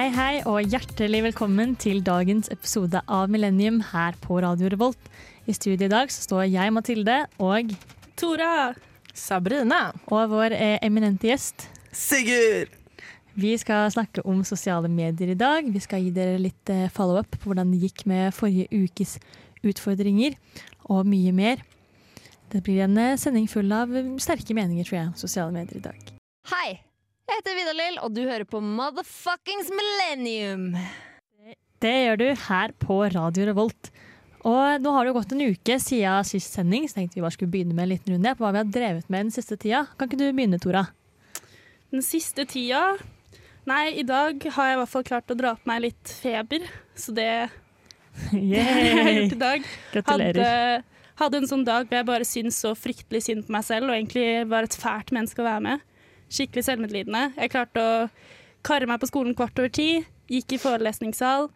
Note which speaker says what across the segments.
Speaker 1: Hei, hei, og hjertelig velkommen til dagens episode av Millennium her på Radio Revolt. I studio i dag så står jeg, Mathilde, og
Speaker 2: Tora!
Speaker 3: Sabrina.
Speaker 1: Og vår eh, eminente gjest.
Speaker 4: Sigurd!
Speaker 1: Vi skal snakke om sosiale medier i dag. Vi skal gi dere litt eh, follow-up på hvordan det gikk med forrige ukes utfordringer, og mye mer. Det blir en eh, sending full av eh, sterke meninger, tror jeg, sosiale medier i dag.
Speaker 5: Hei! Jeg heter Vidar-Lill, og du hører på Motherfuckings Millennium.
Speaker 1: Det gjør du her på Radio Revolt. Og nå har det jo gått en uke siden sist sending, så tenkte vi bare skulle begynne med en liten runde på hva vi har drevet med den siste tida. Kan ikke du begynne, Tora?
Speaker 2: Den siste tida Nei, i dag har jeg i hvert fall klart å dra på meg litt feber, så det har jeg gjort i dag.
Speaker 1: Gratulerer.
Speaker 2: Hadde, hadde en sånn dag hvor jeg bare syntes så fryktelig synd på meg selv, og egentlig var et fælt menneske å være med. Skikkelig selvmedlidende. Jeg klarte å karre meg på skolen kvart over ti, gikk i forelesningssal.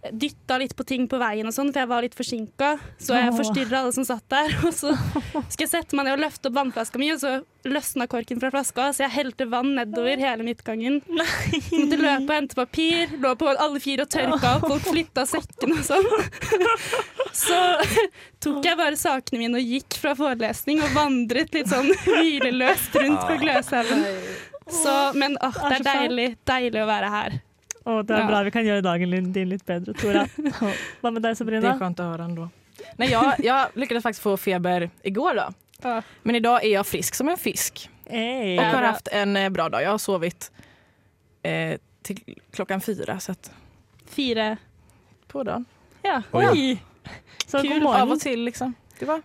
Speaker 2: Dytta litt på ting på veien, og sånn, for jeg var litt forsinka. Så jeg forstyrra alle som satt der. Og så skal jeg sette meg ned og løfte opp vannflaska mi, og så løsna korken fra flaska, så jeg helte vann nedover hele midtgangen. Så måtte løpe og hente papir, lå på alle fire og tørka opp, folk flytta sekkene og sånn. Så tok jeg bare sakene mine og gikk fra forelesning og vandret litt sånn hvileløst rundt på Gløshaugen. Så, men åh, det er deilig, deilig å være her.
Speaker 1: Å, det er
Speaker 2: Ja.
Speaker 1: bra vi kan gjøre dagen din litt bedre, Tora. Hva med deg,
Speaker 3: Det er skönt høre. höra ändå. Nej, jag, jag lyckades faktiskt få feber igår då.
Speaker 2: Ja.
Speaker 3: Men idag är jag frisk som en fisk
Speaker 1: Hey.
Speaker 3: och har
Speaker 2: hatt
Speaker 3: haft en eh, bra dag. Jag har sovit eh, till klockan fyra så att,
Speaker 2: Fire.
Speaker 3: på dagen.
Speaker 2: Ja.
Speaker 1: Oi! Så
Speaker 2: Kul.
Speaker 1: god
Speaker 3: Av
Speaker 1: og
Speaker 3: och till liksom. Det var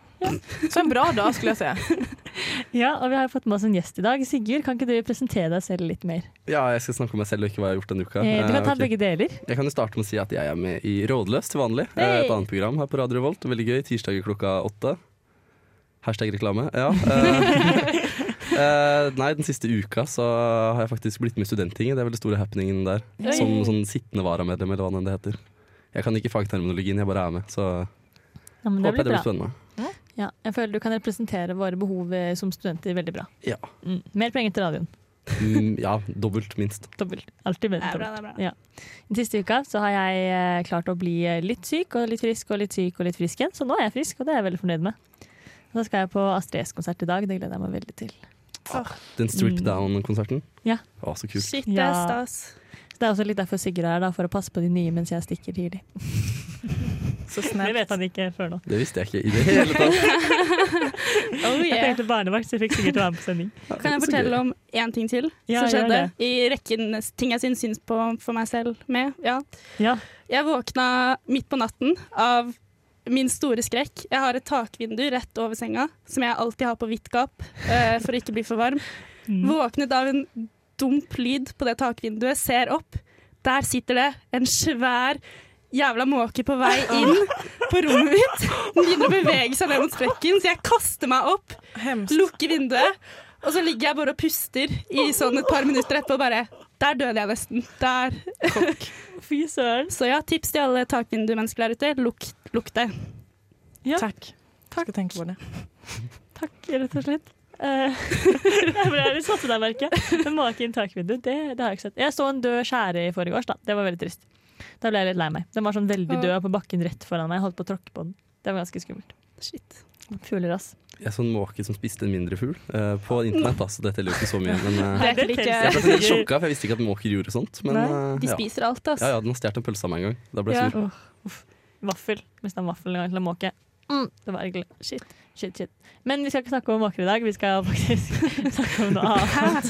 Speaker 3: så en bra dag skulle jag säga.
Speaker 1: Ja, og vi har fått med oss en gjest i dag. Sigurd, kan ikke du presentere deg selv litt mer?
Speaker 4: Ja, jeg skal snakke om meg selv og ikke hva jeg har gjort denne uka.
Speaker 1: Eh, Du kan
Speaker 4: Eh,
Speaker 1: ta
Speaker 4: okay.
Speaker 1: begge deler.
Speaker 4: Jeg kan jo starte med å si at jeg er med i Rådløs til vanlig. eh,
Speaker 1: Hey!
Speaker 4: Et annet program her på Radio Revolt. Veldig gøy. Tirsdager klokka åtte. Hashtag reklame. Ja. eh, eh, nei, den siste uka så har jeg faktisk blitt med i Studenttinget. Det er vel den store happeningen der.
Speaker 1: Oi.
Speaker 4: Som sånn sittende varamedlem, eller hva det heter. Jeg kan ikke fagterminologien, jeg bare er med. Så
Speaker 1: Ja,
Speaker 4: håper jeg det blir spennende.
Speaker 1: Ja, jeg føler du kan representere våre behov eh, som studenter veldig bra.
Speaker 4: Ja.
Speaker 1: Mm. Mer penger til radioen.
Speaker 4: Mm, ja, dobbelt, minst.
Speaker 1: Dobbelt. Alltid
Speaker 2: Det
Speaker 1: bedre.
Speaker 2: er bra, det er bra.
Speaker 1: Ja. Den siste uka så har jeg eh, klart å bli eh, litt syk og litt frisk og litt syk og litt frisk igjen, så nå er jeg frisk, og det er jeg veldig fornøyd med. Og så skal jeg på Astrid S-konsert i dag, det gleder jeg meg veldig til.
Speaker 4: Den Strip
Speaker 1: Mm.
Speaker 4: Down-konserten.
Speaker 1: Ja.
Speaker 4: Å, så kult.
Speaker 2: Shit, det er stas.
Speaker 1: Ja. det er også litt derfor Sigurd er her, da, for å passe på de nye mens jeg stikker tidlig.
Speaker 3: Så
Speaker 1: Det vet han ikke før nå.
Speaker 4: Det visste jeg ikke i det hele tatt.
Speaker 2: Oh,
Speaker 1: Jeg tenkte barnevakt, så jeg fikk sikkert være med på sending.
Speaker 2: Kan jeg fortelle om én ting til
Speaker 1: Ja,
Speaker 2: som skjedde? I rekken ting jeg syns syns på for meg selv med. Ja.
Speaker 1: Ja.
Speaker 2: Jeg våkna midt på natten av min store skrekk. Jeg har et takvindu rett over senga, som jeg alltid har på vidt gap uh, for å ikke bli for varm.
Speaker 1: Mm.
Speaker 2: Våknet av en dump lyd på det takvinduet, ser opp. Der sitter det en svær jævla måke på vei inn på rommet mitt. Den begynner å bevege seg ned mot sprekken, så jeg kaster meg opp,
Speaker 3: Hemskt.
Speaker 2: lukker vinduet, og så ligger jeg bare og puster i sånn et par minutter etterpå og bare Der døde jeg nesten. Der.
Speaker 1: Fy søren.
Speaker 2: Så ja, tips til alle takvindumennesker der ute. Lukk, lukk det.
Speaker 1: Ja.
Speaker 3: Takk. Takk. Skal tenke på det.
Speaker 1: Takk, rett og slett. Eh, jeg ble litt satt ut. Men inn takvindu, det, det har jeg ikke sett. Jeg så en død skjære i forgårs, da. Det var veldig trist. Da ble jeg litt lei meg. Den var sånn veldig død på bakken rett foran meg. Jeg holdt på å tråkke på den. Det var ganske skummelt.
Speaker 2: Shit.
Speaker 1: Fugler, ass.
Speaker 4: Jeg så en måke som spiste en mindre fugl uh, på internett, da, så det teller jo ikke så mye. Men uh,
Speaker 2: Det er ikke
Speaker 4: jeg ble litt sjokka, for jeg visste ikke at måker gjorde sånt. Men uh,
Speaker 2: De
Speaker 4: ja.
Speaker 2: spiser alt, ass.
Speaker 4: Ja, ja, den har stjålet en pølse av meg en gang. Da ble jeg
Speaker 2: Ja.
Speaker 4: sur.
Speaker 1: Uff, uff. Vaffel. Mista en vaffel en gang til en måke. Mm, det var ergerlig. Shit. Shit, shit. Men vi skal ikke snakke om måker i dag, vi skal faktisk snakke om noe annet.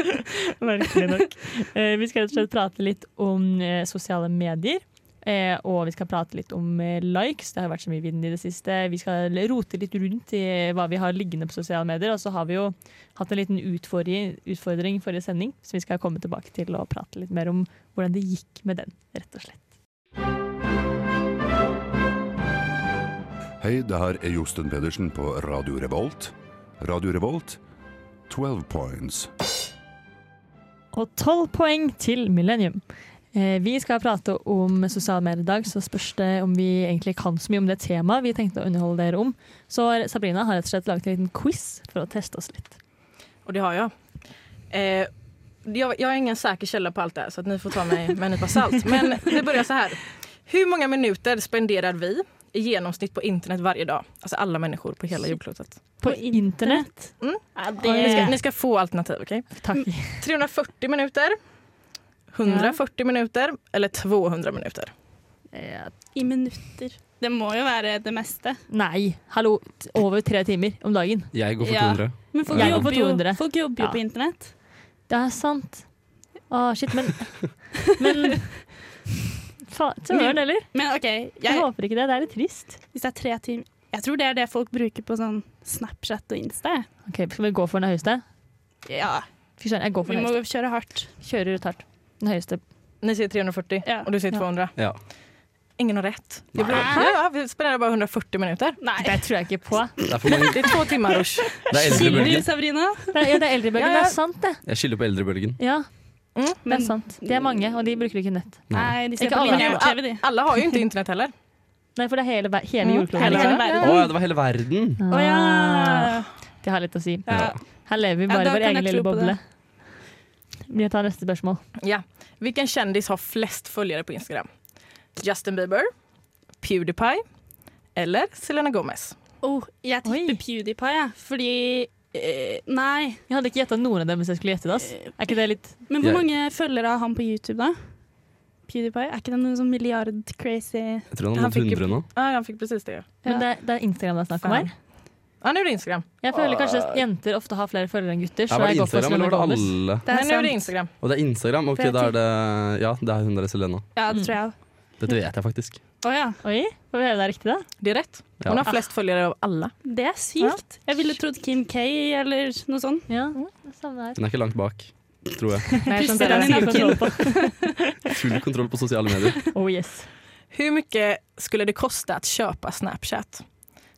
Speaker 1: Merkelig nok. Eh, vi skal rett og slett prate litt om eh, sosiale medier. Eh, og vi skal prate litt om likes. Det har vært så mye vind i det siste. Vi skal rote litt rundt i hva vi har liggende på sosiale medier. Og så har vi jo hatt en liten utfordring, utfordring forrige sending, så vi skal komme tilbake til og prate litt mer om hvordan det gikk med den, rett og slett.
Speaker 6: Hei, det her er Josten Pedersen på Radio Revolt. Radio Revolt, 12 points.
Speaker 1: Og tolv poeng til Millennium. Eh, vi skal prate om sosiale medier i dag, så spørs det om vi egentlig kan så mye om det temaet vi tenkte å underholde dere om. Så Sabrina har rett og slett laget en liten quiz for å teste oss litt.
Speaker 3: Og det har jeg. Eh, jeg, jeg har ingen sikker kilde på alt det så dere får ta meg med en nypa salt. Men det börjar så her. Hvor mange minutter spenderer vi i genomsnitt på internet varje dag? Alltså alla människor på hela jordklotet.
Speaker 1: På internet?
Speaker 3: Mm.
Speaker 2: Ja,
Speaker 1: det...
Speaker 3: Ni, ska,
Speaker 2: det,
Speaker 3: ni ska få alternativ, okej?
Speaker 1: Tack.
Speaker 3: 340 minuter, 140 minuter eller 200 minuter?
Speaker 1: Eh,
Speaker 2: I minutter. Det må jo være det meste.
Speaker 1: Nei, hallo. Over tre timer om dagen.
Speaker 4: Jeg går for
Speaker 2: Ja. Men folk jobber jo,
Speaker 1: 200.
Speaker 2: folk jobber jo på internett.
Speaker 1: Det er sant. Å, shit, men Men Søren, eller?
Speaker 2: Men OK,
Speaker 1: Jeg
Speaker 2: jeg,
Speaker 1: håper ikke det. Det er litt trist.
Speaker 2: hvis det er tre timer Jeg tror det er det folk bruker på sånn Snapchat og Insta.
Speaker 1: Ok, Skal vi gå for den høyeste?
Speaker 2: Ja,
Speaker 1: Fy søren, jeg går for
Speaker 2: vi
Speaker 1: den
Speaker 2: må kjøre hardt.
Speaker 1: Kjører ut hardt. Den høyeste.
Speaker 3: Ni sier 340
Speaker 2: Ja.
Speaker 3: og du
Speaker 1: sier
Speaker 3: 200.
Speaker 4: Ja.
Speaker 3: Ingen har
Speaker 4: rett.
Speaker 3: Vi, ble, ja, ja, vi spenderer bare 140 minutter.
Speaker 2: Nei.
Speaker 1: Det tror jeg ikke på.
Speaker 4: Det er for timer. Er
Speaker 2: Skiller du,
Speaker 4: eldrebølgen.
Speaker 2: Sabrina?
Speaker 1: Det er, ja, det er eldrebølgen.
Speaker 3: Ja, ja.
Speaker 1: Det er sant, det.
Speaker 4: Jeg skylder på eldrebølgen.
Speaker 1: Ja,
Speaker 3: Mm.
Speaker 1: det er sant. De er mange, og de bruker ikke nett.
Speaker 2: Nei, de ser
Speaker 1: Ikke
Speaker 2: på
Speaker 1: alle.
Speaker 2: lineær-TV, de.
Speaker 3: Alle har jo ikke internett heller.
Speaker 1: Nei, for det er hele, hele
Speaker 3: Mm,
Speaker 1: jordkloden.
Speaker 3: hele
Speaker 1: liksom.
Speaker 4: Å ja, det var hele verden.
Speaker 2: Å ja.
Speaker 1: Det har litt å si.
Speaker 2: ja.
Speaker 1: Her lever vi bare
Speaker 2: ja,
Speaker 1: i vår egen lille boble. Vi tar neste spørsmål.
Speaker 3: Ja. Hvilken kjendis har flest følgere på Instagram? Justin Bieber, Pewdiepie eller Selena Gomez?
Speaker 2: Oh, jeg
Speaker 1: Oi.
Speaker 2: PewDiePie, ja. Fordi eh, Nei.
Speaker 1: Jeg hadde ikke gjetta noen av dem hvis jeg skulle gjette det. ass. Er ikke det litt
Speaker 2: Men hvor
Speaker 4: Jeg-
Speaker 2: mange følgere har han på YouTube, da? PewDiePie? Er ikke det noen sånn milliard-crazy
Speaker 4: Jeg tror han har
Speaker 3: Han
Speaker 4: nådd
Speaker 3: fikk jo-
Speaker 4: 100 nå.
Speaker 3: Ja, han fick precis det.
Speaker 1: Men det, det er Instagram det er snakk om her.
Speaker 3: Han gjorde Instagram.
Speaker 1: Jeg føler kanskje at jenter ofte har flere følgere enn gutter.
Speaker 4: Ja,
Speaker 1: Så
Speaker 4: var
Speaker 1: jeg
Speaker 4: det
Speaker 1: går for
Speaker 4: Instagram, eller
Speaker 1: Selena
Speaker 4: var det
Speaker 1: Gomez.
Speaker 4: alle?
Speaker 2: Det er
Speaker 3: Han
Speaker 2: sant.
Speaker 3: Instagram.
Speaker 4: Og det er Instagram. Ok,
Speaker 2: For jeg
Speaker 4: da er det Ja, det er hun der Selena.
Speaker 2: Ja, det tror jeg òg.
Speaker 4: Dette vet jeg faktisk.
Speaker 2: Å ja.
Speaker 1: Oi, får vi høre det er riktig, da?
Speaker 3: Det er rett.
Speaker 4: Ja.
Speaker 3: Hun har flest følgere av alle.
Speaker 2: Det er sykt. Jeg ville trodd Kim K eller noe sånt.
Speaker 1: Ja, samme her.
Speaker 4: Hun er ikke langt bak, tror jeg.
Speaker 3: Nei, jeg
Speaker 2: den
Speaker 3: det.
Speaker 1: kontroll på.
Speaker 4: Full kontroll på sosiale medier.
Speaker 1: Oh yes.
Speaker 3: Hvor mye skulle det koste å kjøpe Snapchat?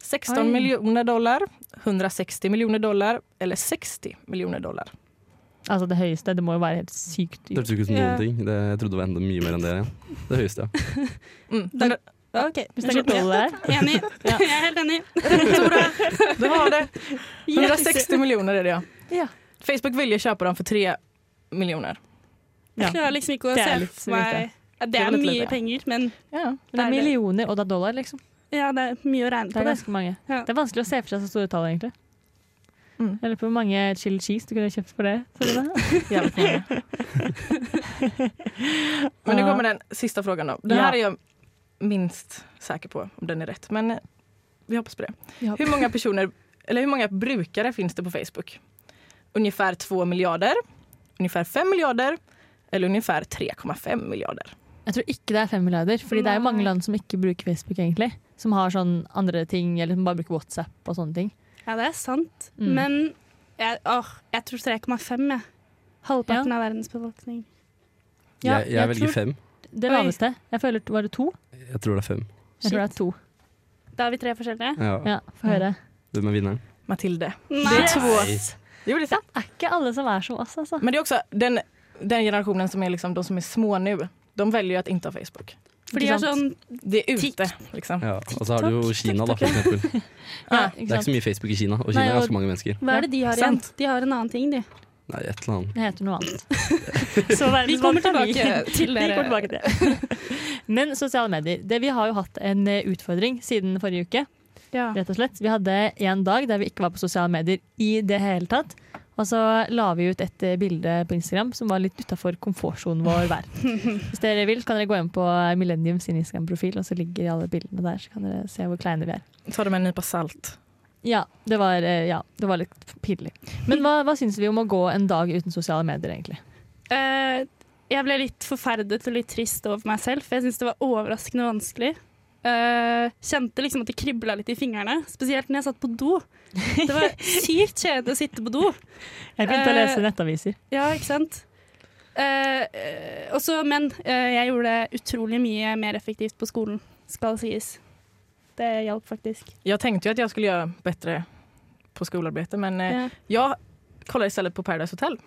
Speaker 3: 16
Speaker 1: Oi.
Speaker 3: millioner dollar, 160 millioner dollar eller 60 millioner dollar?
Speaker 1: Altså det høyeste. Det må jo være helt sykt
Speaker 4: Det
Speaker 1: dyrt.
Speaker 4: hørtes ikke ut som noen ting. Det, jeg trodde det var enda mye mer enn det. Det høyeste, ja.
Speaker 3: Mm.
Speaker 2: Da- OK.
Speaker 1: Hvis det er kontroll der.
Speaker 2: Enig. Jeg er helt enig.
Speaker 3: Tora, du har det. 160 millioner er det ja.
Speaker 1: Ja.
Speaker 3: Facebook vil jo kjøpe dem for 3 millioner.
Speaker 1: Ja.
Speaker 2: Jeg klarer liksom ikke å
Speaker 1: Det er
Speaker 2: se for meg Det
Speaker 3: Det
Speaker 2: er mye
Speaker 3: ja.
Speaker 2: penger, men
Speaker 3: Ja.
Speaker 1: Men det er
Speaker 2: Er det-
Speaker 1: millioner og det er dollar, liksom.
Speaker 2: ja, det er mye å regne
Speaker 1: Det
Speaker 2: på.
Speaker 1: er
Speaker 2: Det.
Speaker 1: ganske mange.
Speaker 2: Ja.
Speaker 1: Det er vanskelig å se for seg så store tall, egentlig.
Speaker 3: Mm.
Speaker 1: Eller på hvor mange chili cheese du kunne kjøpt for det. Selina.
Speaker 3: det. Men nu kommer den siste frågan. Den
Speaker 1: Ja.
Speaker 3: her er jeg minst sikker på om den er rett, Men vi hoppas på det.
Speaker 1: Ja.
Speaker 3: mange många personer, eller hvor mange brukere finnes det på Facebook? Ungefär 2 milliarder, ungefär 5 milliarder eller ungefär 3,5 milliarder.
Speaker 1: Jeg tror ikke det er fem milliarder, Fordi det er jo mange land som ikke bruker Facebook, egentlig. Som har sånn andre ting, eller som bare bruker WhatsApp og sånne ting.
Speaker 2: Ja, det er sant.
Speaker 1: Mm.
Speaker 2: Men jeg, åh, jeg tror 3,5, jeg. Halvparten av verdens befolkning.
Speaker 1: Ja,
Speaker 4: jeg, jeg,
Speaker 1: jeg
Speaker 4: velger
Speaker 1: tror-
Speaker 4: fem.
Speaker 1: Det laveste. Jeg føler, Var det to?
Speaker 4: Jeg tror det er fem.
Speaker 1: Jeg tror det er to.
Speaker 2: Da er vi tre forskjellige.
Speaker 4: Ja.
Speaker 1: Ja, Få høre.
Speaker 4: Hvem er vinneren?
Speaker 3: Mathilde.
Speaker 2: Nei.
Speaker 3: Det er to oss. det är.
Speaker 1: Det er ikke alle som er som oss, altså.
Speaker 3: Men det er også den, den generasjonen som er liksom de som er små nå, De velger jo att ikke ha Facebook.
Speaker 2: For de er sånn
Speaker 3: De er ute liksom.
Speaker 4: Ja. Og så har du jo Kina, da, for eksempel.
Speaker 1: Ja,
Speaker 4: Det er ikke så mye Facebook i Kina, og Kina
Speaker 1: Nei,
Speaker 4: er ganske mange mennesker.
Speaker 2: Hva er det de har igjen?
Speaker 3: Sant.
Speaker 2: De har en annen ting, de.
Speaker 4: Nei, et eller annet.
Speaker 1: Det heter noe annet. Så
Speaker 2: Vi kommer
Speaker 1: er
Speaker 2: tilbake til
Speaker 1: Vi
Speaker 2: dere.
Speaker 1: kommer tilbake til det. Men sosiale medier. Det, vi har jo hatt en eh, utfordring siden forrige uke.
Speaker 2: Ja.
Speaker 1: rett og slett. Vi hadde en dag der vi ikke var på sosiale medier i det hele tatt. Og så la vi ut et eh, bilde på Instagram som var litt utafor komfortsonen vår hver. Hvis dere vil, kan dere gå inn på Millennium sin Instagram-profil, og så ligger alle bildene der. Så kan dere se hvor kleine vi er.
Speaker 3: Ta det med en nype salt.
Speaker 1: Ja, det var, eh, ja, det var litt pinlig. Men hva, hva syns vi om å gå en dag uten sosiale medier, egentlig?
Speaker 2: Uh, jeg ble litt forferdet og litt trist over meg selv, for jeg syns det var overraskende vanskelig. Eh, kjente liksom at det kribla litt i fingrene, spesielt når jeg satt på do. Det var sykt kjedelig å sitte på do.
Speaker 1: Jeg begynte å
Speaker 2: Eh,
Speaker 1: lese nettaviser.
Speaker 2: Ja, ikke sant? Eh, eh, også, men eh, jeg gjorde det utrolig mye mer effektivt på skolen, skal sies. Det hjalp faktisk.
Speaker 3: Jeg tenkte jo at jeg skulle gjøre bedre på skolearbeidet, men eh,
Speaker 2: Ja.
Speaker 3: kollet i stedet på Paradise Hotel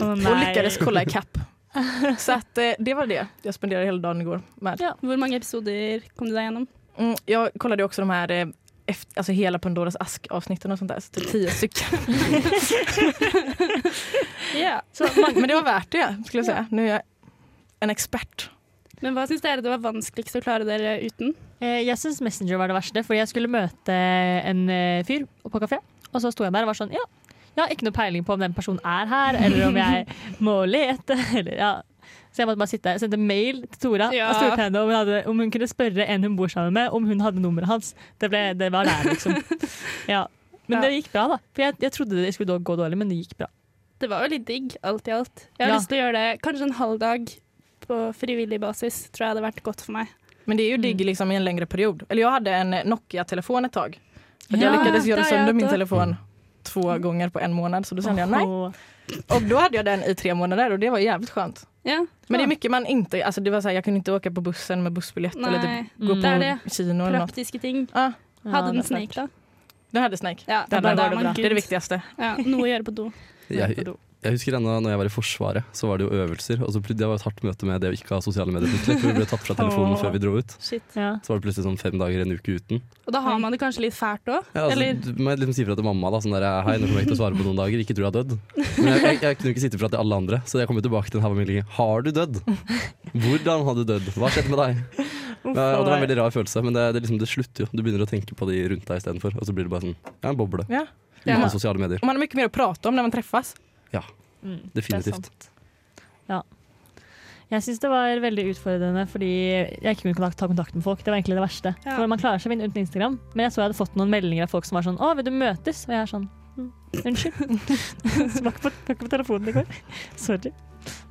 Speaker 1: Og
Speaker 3: och
Speaker 1: nei.
Speaker 3: lyckades i ikapp. Så att, eh, det var det jag spenderade hela dagen igår med.
Speaker 2: Hvor mange episoder kom du deg gjennom?
Speaker 3: Mm, jag kollade också de här eh, efter, alltså hela Pandoras ask-avsnitten och sånt där. Så typ tio stycken.
Speaker 2: yeah.
Speaker 3: Så, man, men det var värt det skulle jag säga. Nu är jag en expert.
Speaker 2: Men hva syns dere det var vanskeligst å klare dere uten?
Speaker 1: Eh, Jeg syns Messenger var det verste, fordi jeg skulle møte en fyr på kafé. Og så sto jeg der og var sånn Ja, jeg har ikke noe peiling på om den personen er her, eller om jeg må lete. Eller, ja. Så jeg måtte bare sitte sendte mail til Tora
Speaker 2: Ja.
Speaker 1: og spurte henne om hun, hadde, om hun kunne spørre en hun bor sammen med, om hun hadde nummeret hans. Det, ble, det var der, liksom. Ja. Men
Speaker 2: Ja.
Speaker 1: det gikk bra, da. For jeg, jeg trodde det skulle gå dårlig, men det gikk bra.
Speaker 2: Det var jo litt digg, alt i alt. Jeg har
Speaker 1: Ja.
Speaker 2: lyst til å gjøre det kanskje en halv dag på frivillig basis. Tror jeg hadde vært godt for meg.
Speaker 3: Men det er jo digg liksom i en lengre period. Eller jeg hadde en Nokia-telefon et tag. Og jeg
Speaker 1: Ja,
Speaker 3: jag
Speaker 2: gjøre jag
Speaker 3: min telefon två gånger på en månad. Så då kände jag nej. Och då hade jag den i tre månader och det var jävligt skönt.
Speaker 2: Ja,
Speaker 3: Men det är mycket man inte, alltså det var så här, jag kunde inte åka på bussen med bussbiljett eller typ gå
Speaker 1: Mm.
Speaker 3: på
Speaker 2: det er det.
Speaker 3: kino eller något.
Speaker 2: Praktiske ting.
Speaker 3: Ja,
Speaker 1: Ja,
Speaker 2: Hadde
Speaker 1: det
Speaker 2: den Snake, da?
Speaker 3: den hade Snake.
Speaker 2: Ja,
Speaker 3: Det, hade, det,
Speaker 2: man
Speaker 3: det är det viktigaste.
Speaker 2: Ja, noe å gjøre på do.
Speaker 4: Jeg, jeg husker ennå når jeg var i Forsvaret, så var det jo øvelser. Og så det var et hardt møte med det å ikke ha sosiale medier plutselig. For vi ble tatt fra telefonen før vi dro ut.
Speaker 2: Shit.
Speaker 1: Ja.
Speaker 4: Så var det plutselig sånn fem dager, en uke uten.
Speaker 2: Og da har man det kanskje litt fælt òg.
Speaker 4: Ja, altså,
Speaker 2: Eller
Speaker 4: må må liksom si fra til mamma da, sånn der, hei, nå kommer jeg ikke til å svare på noen dager, ikke tror jeg har dødd. Men jeg, jeg, jeg kunne ikke sitte fra til alle andre, så jeg kom tilbake til en haug av meldinger. Har du dødd? Hvordan har du dødd? Hva skjedde med deg? Ja, og det var en veldig rar følelse, men det, det, liksom, det slutter jo. Du begynner å tenke på de rundt deg istedenfor, og så blir det bare sånn, ja, en boble.
Speaker 3: Ja.
Speaker 2: Ja.
Speaker 4: Sosiale medier.
Speaker 3: Man har mye mer å prate om når man träffas.
Speaker 1: Mm,
Speaker 4: Definitivt.
Speaker 1: Det er sant. Ja. Jeg syns det var veldig utfordrende fordi jeg ikke kunne ta kontakt med folk. Det var egentlig det verste.
Speaker 2: Ja.
Speaker 1: For Man klarer seg fint uten Instagram, men jeg så jeg hadde fått noen meldinger av folk som var sånn 'Å, vil du møtes?' Og jeg er sånn «Mm, Unnskyld. Så var ikke på, var ikke på telefonen i går. Sorry.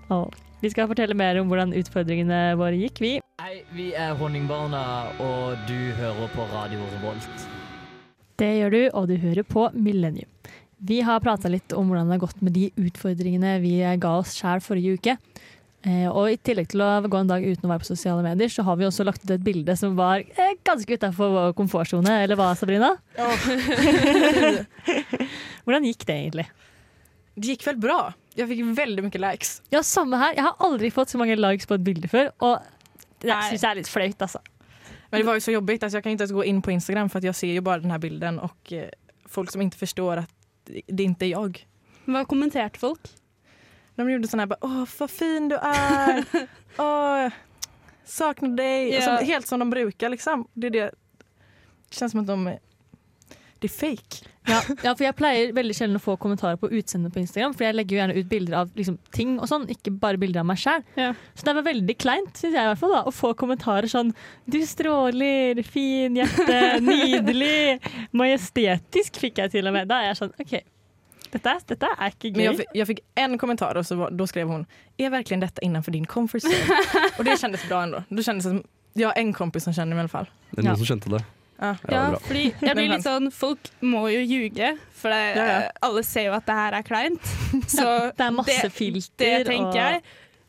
Speaker 1: Å. Vi skal fortelle mer om hvordan utfordringene våre gikk, vi.
Speaker 7: Hei, vi er Honningbarna, og du hører på Radio Revolt.
Speaker 1: Det gjør du, og du hører på Millennium. Vi har prata litt om hvordan det har gått med de utfordringene vi ga oss sjæl forrige uke. Eh, og i tillegg til å gå en dag uten å være på sosiale medier, så har vi også lagt ut et bilde som var eh, ganske utafor vår komfortsone. Eller hva, Sabrina? hvordan gikk det egentlig?
Speaker 3: Det gikk vel bra. Jeg fikk veldig mye likes.
Speaker 1: Ja, samme her. Jeg har aldri fått så mange likes på et bilde før, og det syns jeg er litt flaut, altså.
Speaker 3: Men det var jo så jobbigt. Alltså jeg kan ikke gå inn på Instagram for jeg ser jo bare denne bilden och eh, folk som ikke forstår att det inte är jag.
Speaker 2: Hva kommenterte folk?
Speaker 3: De gjorde sådana här bara, åh vad fin du är, åh saknar dig.
Speaker 2: Ja.
Speaker 3: Som, helt som de brukar liksom. Det, är det. det känns som att de, det fake.
Speaker 1: Ja, ja, for jeg pleier veldig sjelden å få kommentarer på utseendet på Instagram, for jeg legger jo gjerne ut bilder av liksom, ting og sånn, ikke bare bilder av meg sjæl.
Speaker 2: Ja.
Speaker 1: Så det var veldig kleint, syns jeg i hvert fall, da, å få kommentarer sånn 'Du stråler, fin hjerte, nydelig, majestetisk', fikk jeg til og med. Da er jeg sånn OK, dette, er- dette er ikke gøy.
Speaker 3: Men jeg, jag fick en kommentar og da var, skrev hun Er virkelig dette innenfor din comfort zone? og det kjentes bra ennå. Då kändes som, jag har en kompis som kjenner mig i hvert fall.
Speaker 4: Er det
Speaker 1: Ja.
Speaker 4: noen som kjente det?
Speaker 3: Ja.
Speaker 2: Fordi jeg blir litt sånn Folk må jo ljuge, for det,
Speaker 3: Ja, ja.
Speaker 2: alle ser jo at det her er kleint. Så
Speaker 1: Det er masse
Speaker 2: det-
Speaker 1: filter.
Speaker 2: Det tenker
Speaker 1: og-
Speaker 2: jeg.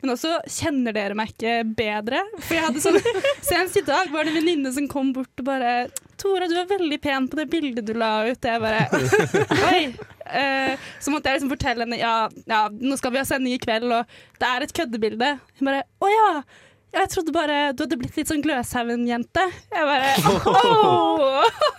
Speaker 2: Men også kjenner dere meg ikke bedre? For jeg hadde sånn Senest i dag var det en venninne som kom bort og bare 'Tora, du er veldig pen på det bildet du la ut.' Jeg bare Oi. Eh, så måtte jeg liksom fortelle henne ja, ja, nå skal vi ha sending i kveld, og det er et køddebilde. Hun bare 'Å ja'. Jeg trodde bare du hadde blitt litt sånn Gløshaugen-jente. Jeg bare «Åh».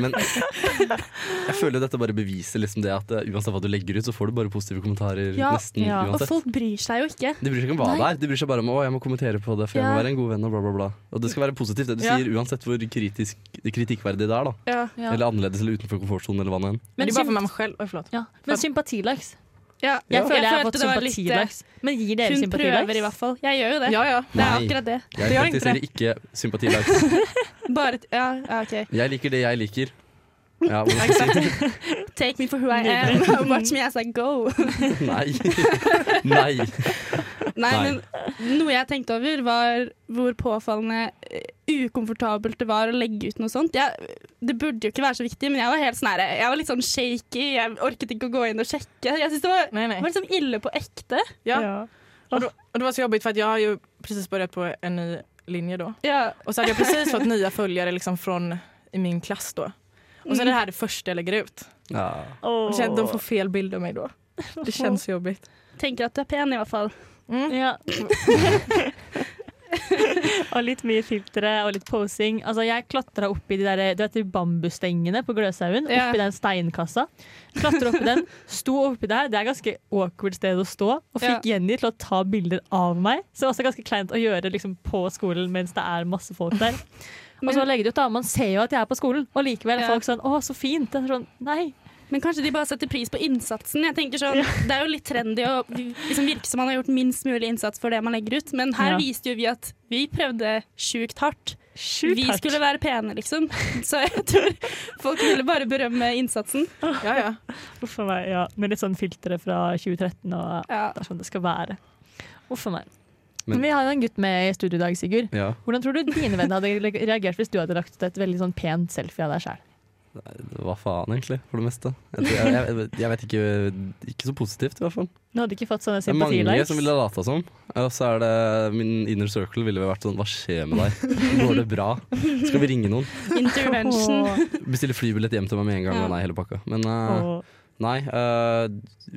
Speaker 4: Men jeg føler dette bare beviser liksom det at eh, uansett hva du legger ut, så får du bare positive kommentarer
Speaker 2: Ja,
Speaker 4: nesten
Speaker 1: ja.
Speaker 2: Og folk bryr seg jo ikke.
Speaker 4: De bryr seg ikke om hva det er, de bryr seg bare om å, jeg må kommentere på det, for jeg må være en god venn og bla, bla, bla. Og det skal være positivt, det du
Speaker 3: Ja.
Speaker 4: sier, uansett hvor kritisk, kritikkverdig det er, da.
Speaker 2: Ja.
Speaker 1: Ja.
Speaker 4: Eller annerledes eller utenfor komfortsonen, eller hva det enn.
Speaker 3: Men,
Speaker 1: Men,
Speaker 3: det är bara
Speaker 1: symp-
Speaker 3: för man själv, oj
Speaker 1: ja. Men sympatilikes.
Speaker 2: Ja.
Speaker 1: Jeg føler jeg har
Speaker 2: følte
Speaker 1: fått
Speaker 2: det var litt, eh.
Speaker 1: Men gir dere
Speaker 2: Hun prøver i hvert fall. Jeg gjør jo det.
Speaker 3: Ja, ja.
Speaker 2: Det er
Speaker 4: Nei.
Speaker 2: akkurat det.
Speaker 4: Jeg praktiserer ikke sympatidags.
Speaker 2: Bare Ja, ja, OK.
Speaker 4: Jeg liker det jeg liker. Ja, jeg?
Speaker 2: Take me for who I am. Watch me as I go.
Speaker 4: Nei. Nei.
Speaker 2: Nei, men noe jeg tenkte over, var hvor påfallende eh, ukomfortabelt det var å legge ut noe sånt. Jeg, det burde jo ikke være så viktig, men jeg var helt sånn her, Jeg var litt sånn shaky. Jeg orket ikke å gå inn og sjekke. Jeg synes det var, nei,
Speaker 3: nei.
Speaker 2: var liksom ille på ekte.
Speaker 3: Ja.
Speaker 1: Ja.
Speaker 3: Och, det, och det var så jobbigt för att jag har ju precis börjat på en ny linje då.
Speaker 2: Ja.
Speaker 3: Och så hade jag precis fått nya följare liksom från i min klass då. Och så är det här det första jag lägger ut.
Speaker 4: Ja.
Speaker 3: Oh. de får fel bild av mig då. Det känns så jobbigt.
Speaker 2: Tenker at du er pen, i hvert fall.
Speaker 3: Mm.
Speaker 1: Ja. og litt mye filtre og litt posing. Altså, jeg klatra opp i de, der, du vet, de bambusstengene på Gløshaugen.
Speaker 2: Ja.
Speaker 1: Oppi den steinkassa. Klatra oppi den, sto oppi der. Det er ganske awkward sted å stå. Og fikk Jenny til å ta bilder av meg. Så det var også ganske kleint å gjøre liksom, på skolen mens det er masse folk der. Og så legger de ut da, Man ser jo at jeg er på skolen, og likevel er
Speaker 2: yeah.
Speaker 1: folk sånn 'Å, så fint'. Det er sånn, nei.
Speaker 2: Men kanskje de bare setter pris på innsatsen. Jeg tenker sånn, Det er jo litt trendy å liksom virke som man har gjort minst mulig innsats for det man legger ut, men her
Speaker 1: Ja.
Speaker 2: viste jo vi at vi prøvde sjukt hardt.
Speaker 1: Sjukt
Speaker 2: vi
Speaker 1: hardt.
Speaker 2: skulle være pene, liksom. Så jeg tror folk ville bare berømme innsatsen.
Speaker 3: Ja, ja.
Speaker 1: Uff a meg. Ja, med litt sånn filtre fra 2013, og
Speaker 2: Ja.
Speaker 1: det er sånn det skal være. Uff a meg.
Speaker 4: Men-
Speaker 1: Men vi har jo en gutt med i studio i dag, Sigurd.
Speaker 4: Ja.
Speaker 1: Hvordan tror du dine venner hadde reagert hvis du hadde lagt ut et veldig sånn pent selfie av deg sjøl?
Speaker 4: Hva faen, egentlig, for det meste. Jeg, jeg, jeg, vet ikke Ikke så positivt, i hvert fall.
Speaker 1: Du hadde ikke fått sånne
Speaker 4: Det er mange som ville lata som. Og så er det min inner circle ville vært sånn Hva skjer med deg? Går det bra? Skal vi ringe noen?
Speaker 2: Intervention.
Speaker 4: Bestille flybillett hjem til meg med en gang?
Speaker 2: Ja.
Speaker 4: Nei, hele pakka. Men eh,
Speaker 1: Åh.
Speaker 4: Nei. Uh,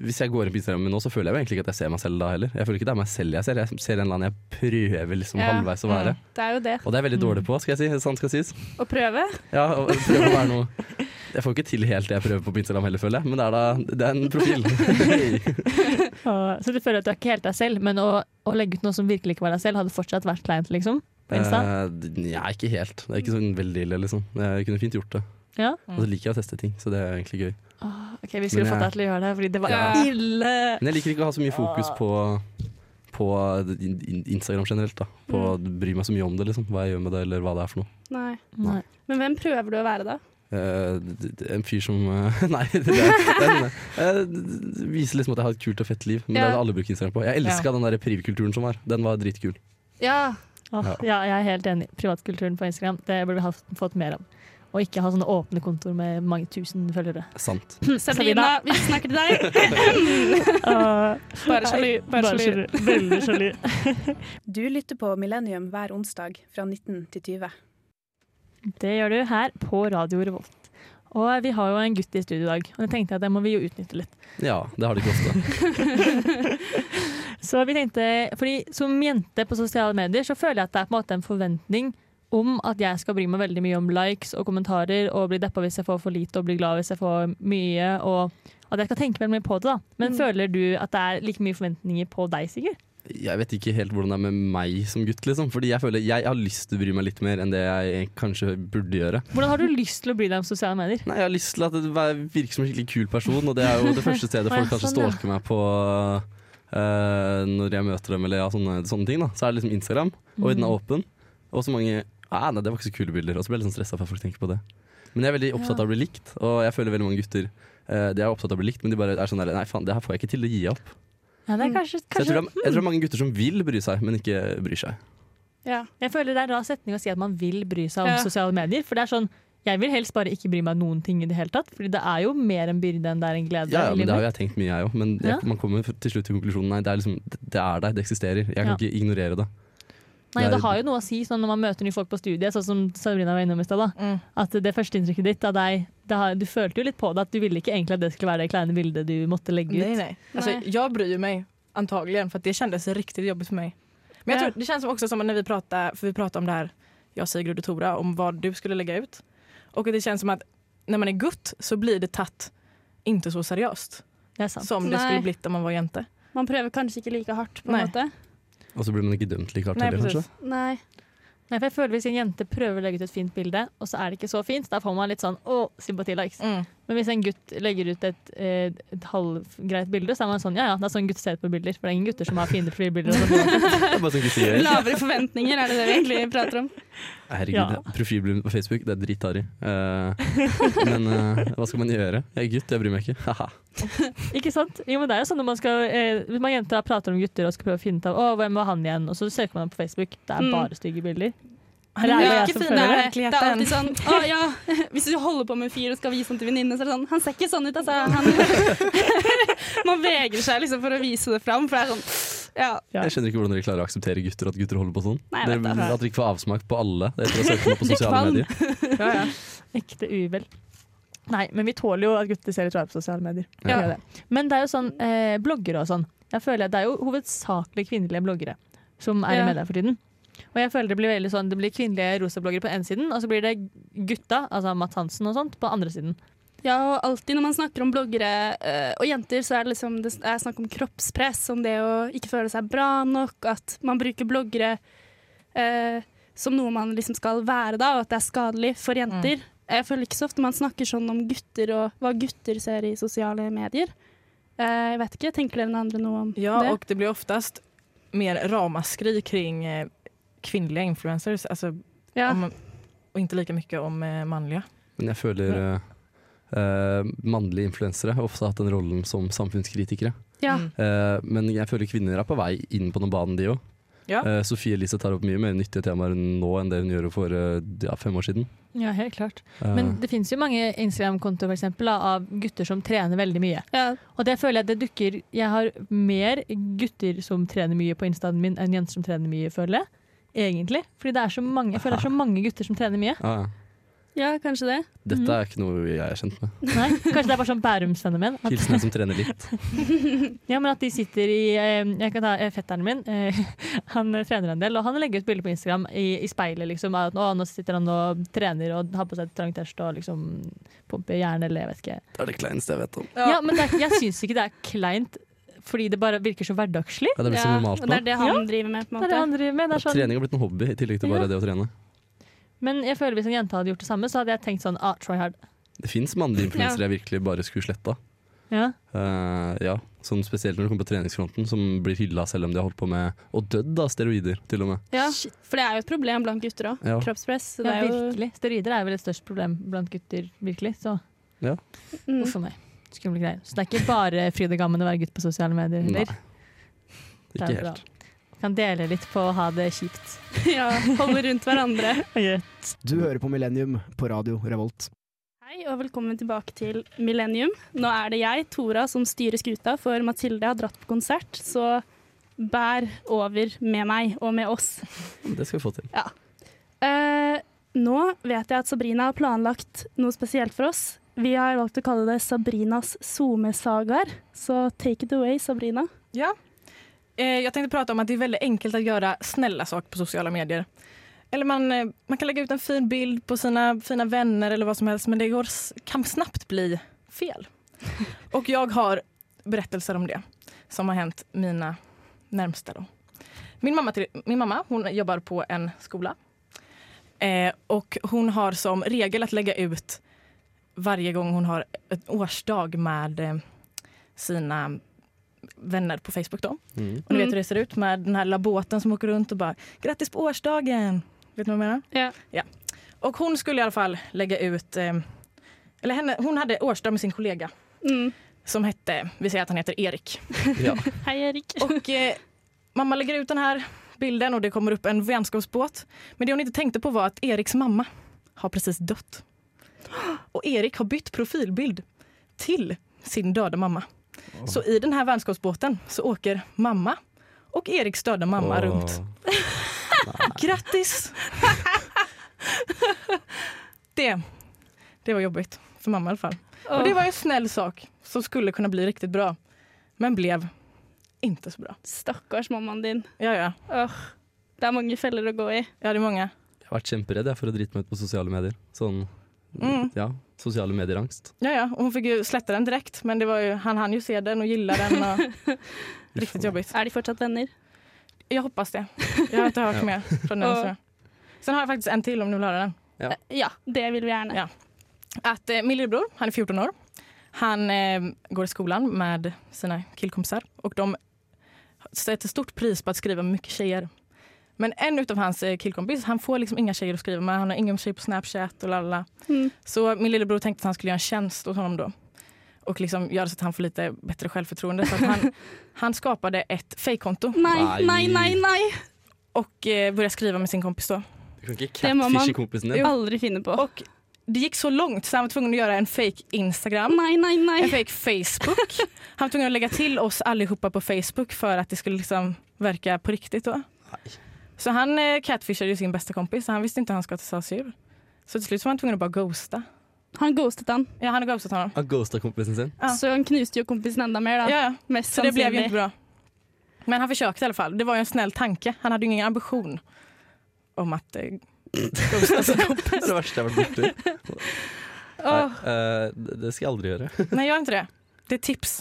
Speaker 4: hvis jeg går inn på Instagram nå, så føler jeg jo egentlig ikke at jeg ser meg selv da heller. Jeg føler ikke det er meg selv jeg ser. Jeg ser en eller annen jeg prøver liksom
Speaker 2: Ja.
Speaker 4: halvveis å være.
Speaker 2: Det er jo det.
Speaker 4: Og det er jeg veldig dårlig på, skal jeg si. Sant skal sies.
Speaker 2: Å prøve.
Speaker 4: Ja, å prøve å være noe Jeg får ikke til helt det jeg prøver på Instagram heller, føler jeg. Men det er da det er en profil.
Speaker 1: Så du føler at du er ikke helt deg selv, men å, å legge ut noe som virkelig ikke var deg selv, hadde fortsatt vært kleint, liksom? På Insta?
Speaker 4: Uh, ja, ikke helt. Det er ikke sånn veldig ille, liksom. Jeg kunne fint gjort det.
Speaker 1: Ja?
Speaker 4: Og så liker jeg å teste ting, så det er egentlig gøy.
Speaker 1: Ok, Vi skulle fått deg til å gjøre det, fordi det var
Speaker 2: Ja.
Speaker 1: ille!
Speaker 4: Men jeg liker ikke å ha så mye fokus på, på in- in- Instagram generelt. da På å bry meg så mye om det, liksom. Hva jeg gjør med det, eller hva det er for noe.
Speaker 2: Nei.
Speaker 1: Nei.
Speaker 2: Men hvem prøver du å være, da?
Speaker 4: Eh, d- en fyr som uh, Nei, det, det, det, det, viser liksom at jeg har et kult og fett liv. Men det
Speaker 2: Ja.
Speaker 4: er det alle bruker Instagram på. Jeg elska den der privkulturen som var. Den var dritkul.
Speaker 2: Ja.
Speaker 1: Åh, ja, jeg er helt enig. Privatkulturen på Instagram det burde vi ha fått mer av. Og ikke ha sånne åpne kontor med mange tusen følgere.
Speaker 4: Sant.
Speaker 2: Sabrina, vi snakker til deg. Bare sjalu. Bare sjalu.
Speaker 1: Veldig sjalu.
Speaker 8: Du lytter på Millennium hver onsdag fra 19 til 20.
Speaker 1: Det gjør du her på Radio Revolt. Og vi har jo en gutt i studio i dag, og det tenkte jeg at det må vi jo utnytte litt.
Speaker 4: Ja, det har det ikke ofte.
Speaker 1: Så vi tenkte, fordi Som jente på sosiale medier så føler jeg at det er på en måte en forventning om at jeg skal bry meg veldig mye om likes og kommentarer og bli deppa hvis jeg får for lite og bli glad hvis jeg får mye. Og at jeg skal tenke veldig mye på det. da. Men
Speaker 2: Mm.
Speaker 1: føler du at det er like mye forventninger på deg, Sigurd?
Speaker 4: Jeg vet ikke helt hvordan det er med meg som gutt, liksom. Fordi jeg føler jeg har lyst til å bry meg litt mer enn det jeg kanskje burde gjøre.
Speaker 1: Hvordan har du lyst til å bry deg om sosiale medier?
Speaker 4: Nei, Jeg har lyst til at det virker som en skikkelig kul person, og det er jo det første stedet folk kanskje
Speaker 1: sånn, ja.
Speaker 4: stalker meg på Uh, når jeg møter dem, eller ja, sånne, sånne ting. da Så er det liksom Instagram, og den er
Speaker 1: Mm.
Speaker 4: åpen. Og så mange ah, Nei, det var ikke så kule bilder. Og så ble jeg litt sånn stressa for at folk tenker på det. Men jeg er veldig opptatt av å bli likt, og jeg føler veldig mange gutter eh, De er opptatt av å bli likt, men de bare er sånn der Nei, faen, det her får jeg ikke til å gi opp.
Speaker 1: Ja, det er kanskje,
Speaker 4: Så jeg tror, det er, jeg tror det er mange gutter som vil bry seg, men ikke bryr seg.
Speaker 2: Ja.
Speaker 1: Jeg føler det er en rar setning å si at man vil bry seg om
Speaker 2: Ja.
Speaker 1: sosiale medier. For det er sånn jeg vil helst bare ikke bry meg om noen ting i det hele tatt. Fordi det er jo mer en byrde enn det er en glede.
Speaker 4: Ja, ja,
Speaker 1: i
Speaker 4: men Det har
Speaker 1: livet.
Speaker 4: jo jeg tenkt mye, jeg òg. Men jeg,
Speaker 1: Ja.
Speaker 4: man kommer til slutt til konklusjonen nei, det er, liksom, det er der, det eksisterer. Jeg kan
Speaker 1: Ja.
Speaker 4: ikke ignorere det.
Speaker 1: Nei,
Speaker 4: det
Speaker 1: har jo noe å si sånn når man møter nye folk på studiet, sånn som Sabrina var innom i stad.
Speaker 3: Mm.
Speaker 1: At det første inntrykket ditt av deg det har, Du følte jo litt på det, at du ville ikke egentlig at det skulle være det kleine bildet du måtte legge ut.
Speaker 3: Nei, nei. Alltså, jeg bryr meg antagligen for det kjennes riktig jobbigt for meg. Men jag tror, det kjennes også som når vi prater, for vi prater om det her, jeg, Sigrid og Tora, om hva du skulle legge ut. Og det kjennes som at når man er gutt så blir det tatt ikke så seriøst
Speaker 1: Det er sant.
Speaker 3: som det skulle blitt om man var jente.
Speaker 2: Man prøver kanskje ikke like hardt, på en
Speaker 3: Nei.
Speaker 2: måte.
Speaker 4: Og så blir man ikke dømt like hardt heller, kanskje.
Speaker 2: Nei.
Speaker 1: Nei, for jeg føler Hvis en jente prøver å legge ut et fint bilde, og så er det ikke så fint, da får man litt sånn å, sympatilikes.
Speaker 3: Mm.
Speaker 1: Men hvis en gutt legger ut et, eh, et halvgreit bilde, så er man sånn ja ja, det er sånn gutter ser på bilder. For det er ingen gutter som har fine profilbilder. sånn
Speaker 4: sånn.
Speaker 2: Lavere forventninger, er det det vi egentlig prater om?
Speaker 4: Herregud,
Speaker 1: Ja.
Speaker 4: profilbilder på Facebook, det er dritharry. Uh, men uh, hva skal man gjøre? Jeg er gutt, jeg bryr meg ikke.
Speaker 1: Ikke sant? Jo, men det er jo sånn når man skal eh, Hvis man jenter prater om gutter og skal prøve å finne ut av Å, hvem var han igjen, og så søker man på Facebook. Det er
Speaker 2: Mm.
Speaker 1: bare stygge bilder. Er det
Speaker 3: är
Speaker 1: jeg som
Speaker 3: finare
Speaker 1: føler det?
Speaker 2: Det er alltid sånn Å ja, hvis du holder på med en fyr og skal vise den til venninne, så er det sånn Han ser ikke sånn ut, altså. Han, man vegrer seg liksom for å vise det fram, for det er sånn Ja.
Speaker 1: Ja.
Speaker 4: Jeg skjønner ikke hvordan dere klarer å akseptere gutter at gutter holder på sånn.
Speaker 2: Nei,
Speaker 4: Dere,
Speaker 2: det.
Speaker 4: at dere ikke får avsmak på alle etter å ha søkt meg på sosiale medier.
Speaker 3: Ja, ja.
Speaker 1: Ekte uvel. Nei, men vi tåler jo at gutter ser litt rare på sosiale medier.
Speaker 2: Ja.
Speaker 1: det. Men det er jo sånn eh, bloggere og sånn. Jeg føler at Det er jo hovedsakelig kvinnelige bloggere som er
Speaker 2: Ja.
Speaker 1: i media for tiden. Og jeg føler det blir veldig sånn Det blir kvinnelige rosabloggere på ene siden, og så blir det gutta, altså Matt Hansen og sånt, på andre siden.
Speaker 2: Ja, og alltid når man snakker om bloggere øh, og jenter, så er det liksom det er snakk om kroppspress, om det å ikke føle seg bra nok, at man bruker bloggere øh, som noe man liksom skal være da, og at det er skadelig for jenter. Jeg føler ikke så ofte man snakker sånn om gutter og hva gutter ser i sosiale medier. Eh, jeg vet ikke, Tenker dere andre noe om
Speaker 3: Ja,
Speaker 2: det?
Speaker 3: och det blir oftast mer ramaskri kring eh, kvinnliga influencers. Altså,
Speaker 2: Ja.
Speaker 3: om, og ikke like mye om mannlige. manliga.
Speaker 4: Men jeg føler eh, eh, mannlige influensere har ofte hatt den rollen som samfunnskritikere.
Speaker 2: Ja.
Speaker 4: Eh, men jeg føler kvinner er på vei inn på den banen, de òg.
Speaker 3: Ja.
Speaker 4: Uh, Sofie Elise tar opp mye mer nyttige temaer nå enn det hun gjorde for eh, ja, fem år siden.
Speaker 1: Ja, helt klart.
Speaker 4: Eh,
Speaker 1: Men det finnes jo mange Instagram-kontoer av gutter som trener veldig mye.
Speaker 2: Ja.
Speaker 1: Og det føler jeg det dukker Jeg har mer gutter som trener mye på instaen min enn jenter som trener mye, føler jeg. Egentlig. Fordi det er så mange, jeg føler det er så mange gutter som trener mye.
Speaker 4: ja, ja.
Speaker 2: ja, kanskje det.
Speaker 4: Dette er ikke noe jeg er kjent med.
Speaker 1: Nei, Kanskje det er bare sånn Bærumsfenomen. At,
Speaker 4: Hilsen en som trener litt.
Speaker 1: ja, men at de sitter i eh, Jeg kan ta eh, fetteren min. eh, Han trener en del, og han legger ut bilder på Instagram i, i speilet. Liksom, at å, nå sitter han og trener og har på seg trang tørst og liksom pumper jern eller jeg vet ikke.
Speaker 4: Det er det kleineste jeg vet om.
Speaker 1: Ja, men det er, jeg syns ikke det er kleint, fordi det bare virker så hverdagslig.
Speaker 4: Ja, det blir så normalt
Speaker 2: og det er det han driver med. på en
Speaker 1: Det er det han driver med. Det er sånn.
Speaker 4: Trening har blitt en hobby i tillegg til bare
Speaker 1: Ja.
Speaker 4: det å trene.
Speaker 1: Men jeg føler hvis en jente hadde gjort det samme, så hadde jeg tenkt sånn ah, try hard.
Speaker 4: Det fins mannlige influensere jeg virkelig bare skulle sletta.
Speaker 1: Ja.
Speaker 4: Uh, ja, sånn spesielt når det kommer på treningsfronten, som blir hylla selv om de har holdt på med og dødd av steroider, til og med.
Speaker 2: Ja, for det er jo et problem blant gutter òg.
Speaker 4: Ja.
Speaker 2: Kroppspress. Det
Speaker 1: ja,
Speaker 2: er jo.
Speaker 1: Steroider er vel et størst problem blant gutter, virkelig. Så
Speaker 4: Ja.
Speaker 2: mm.
Speaker 1: uff a meg. Skumle greier. Så det er ikke bare fryd og gammen å være gutt på sosiale medier heller. Nei.
Speaker 4: ikke helt.
Speaker 1: Kan dele litt på å ha det kjipt.
Speaker 2: ja, holde rundt hverandre.
Speaker 9: Du hører på Millennium på radio Revolt.
Speaker 2: Hei og velkommen tilbake til Millennium. Nå er det jeg, Tora, som styrer skuta, for Mathilde har dratt på konsert. Så bær over med meg og med oss.
Speaker 4: Det skal vi få til.
Speaker 2: Eh, nå vet jeg at Sabrina har planlagt noe spesielt for oss. Vi har valgt å kalle det Sabrinas SoMe-sagaer. Så take it away, Sabrina.
Speaker 3: Ja. Eh, jag tänkte prata om at det er veldig enkelt å gjøre snälla saker på sociala medier. Eller man, eh, man kan legge ut en fin bild på sine fina vänner eller vad som helst men det går, kan snabbt bli fel. Og jeg har berättelser om det som har hänt mina närmsta. Då. Min, mamma min mamma hon jobbar på en skola eh, og hun har som regel å legge ut varje gång hon har en årsdag med sine sina vänner på Facebook. Då.
Speaker 4: Mm.
Speaker 3: Och ni vet
Speaker 2: hvordan
Speaker 3: hur det ser ut med den här lilla båten som åker runt och bara grattis på årsdagen. Vet ni vad jag menar?
Speaker 2: Ja.
Speaker 3: Och hon skulle i alla fall lägga ut, eh, eller henne, hon hade årsdag med sin kollega
Speaker 2: Mm.
Speaker 3: som hette, vi säger att han heter Erik.
Speaker 4: Ja.
Speaker 2: Hei, Erik.
Speaker 3: Och eh, mamma lägger ut den här bilden och det kommer upp en vänskapsbåt. Men det hon inte tänkte på var att Eriks mamma har precis dött. Och Erik har bytt profilbild til sin døde mamma. Så i denne vennskapsbåten så åker mamma og Eriks døde mamma
Speaker 4: rundt.
Speaker 3: runt. Grattis! det, det var jobbigt For mamma i alla fall. Och det var en snill sak som skulle kunne bli riktig bra. Men blev ikke så bra.
Speaker 2: Stakkars mammaen din.
Speaker 3: Ja, ja.
Speaker 2: Åh, det er mange feller å gå i.
Speaker 3: Ja, det er mange.
Speaker 4: Jeg har vært kjemperedd for å drite meg ut på sosiale medier. Sånn,
Speaker 3: Mm.
Speaker 4: ja, sosiale medierangst.
Speaker 3: Ja, ja. Och hon fick ju släppa den direkt, men det var ju, han hann ju se den och gilla den. Och riktigt jobbigt.
Speaker 2: Er de fortsatt venner?
Speaker 3: Jag hoppas det. Jag har inte hört mer från den. Så. Sen har jag faktiskt en till om ni vill höra den.
Speaker 4: Ja.
Speaker 2: Eh, ja, det vil vi gjerne.
Speaker 3: Ja. Att eh, min lillebror, han är 14 år. Han eh, går i skolan med sina killkompisar och de sätter stort pris på att skriva med mycket tjejer. Men en av hans eh, killkompis, han får liksom inga tjejer att skriva med. Han har ingen tjej på Snapchat och lalala.
Speaker 2: Mm.
Speaker 3: Så min lillebror tänkte att han skulle göra en tjänst åt honom då. Och liksom göra så att han får lite bättre självförtroende. Så han, han skapade ett fejkkonto
Speaker 2: Nei,
Speaker 4: Nei.
Speaker 2: nei, nei, nei!
Speaker 3: och eh, började skriva med sin kompis då.
Speaker 4: Du kan ikke
Speaker 2: Det må man-. Aldri finne på.
Speaker 3: Och det gikk så langt, så han var tvungen å gjøre en fake Instagram.
Speaker 2: Nei, nei, nei.
Speaker 3: en
Speaker 2: nei.
Speaker 3: fake Facebook. Han var tvungen å legge til oss alle på Facebook for at det skulle liksom verka på riktigt då. Så han catfisher jo sin beste kompis så han visste inte han skulle til sig ur. Så till slut så var han tvungen att bara ghosta.
Speaker 2: Han ghostet han.
Speaker 3: Ja, han ghostet ghostat honom.
Speaker 4: Han ghostet kompisen sin.
Speaker 3: Ja.
Speaker 2: Så han knuste jo kompisen enda mer, da.
Speaker 3: Ja, ja.
Speaker 2: Mest
Speaker 3: Så det blev ju
Speaker 2: ikke
Speaker 3: inte bra. Men han försökte i alla fall. Det var ju en snäll tanke. Han hade ju ingen ambition om att eh, ghosta sin kompis.
Speaker 4: Det er det verste jeg har vært borti. Oh.
Speaker 2: Åh,
Speaker 4: eh, det det skal jeg aldri gjøre.
Speaker 3: Nei, gjør ikke det. Det er tips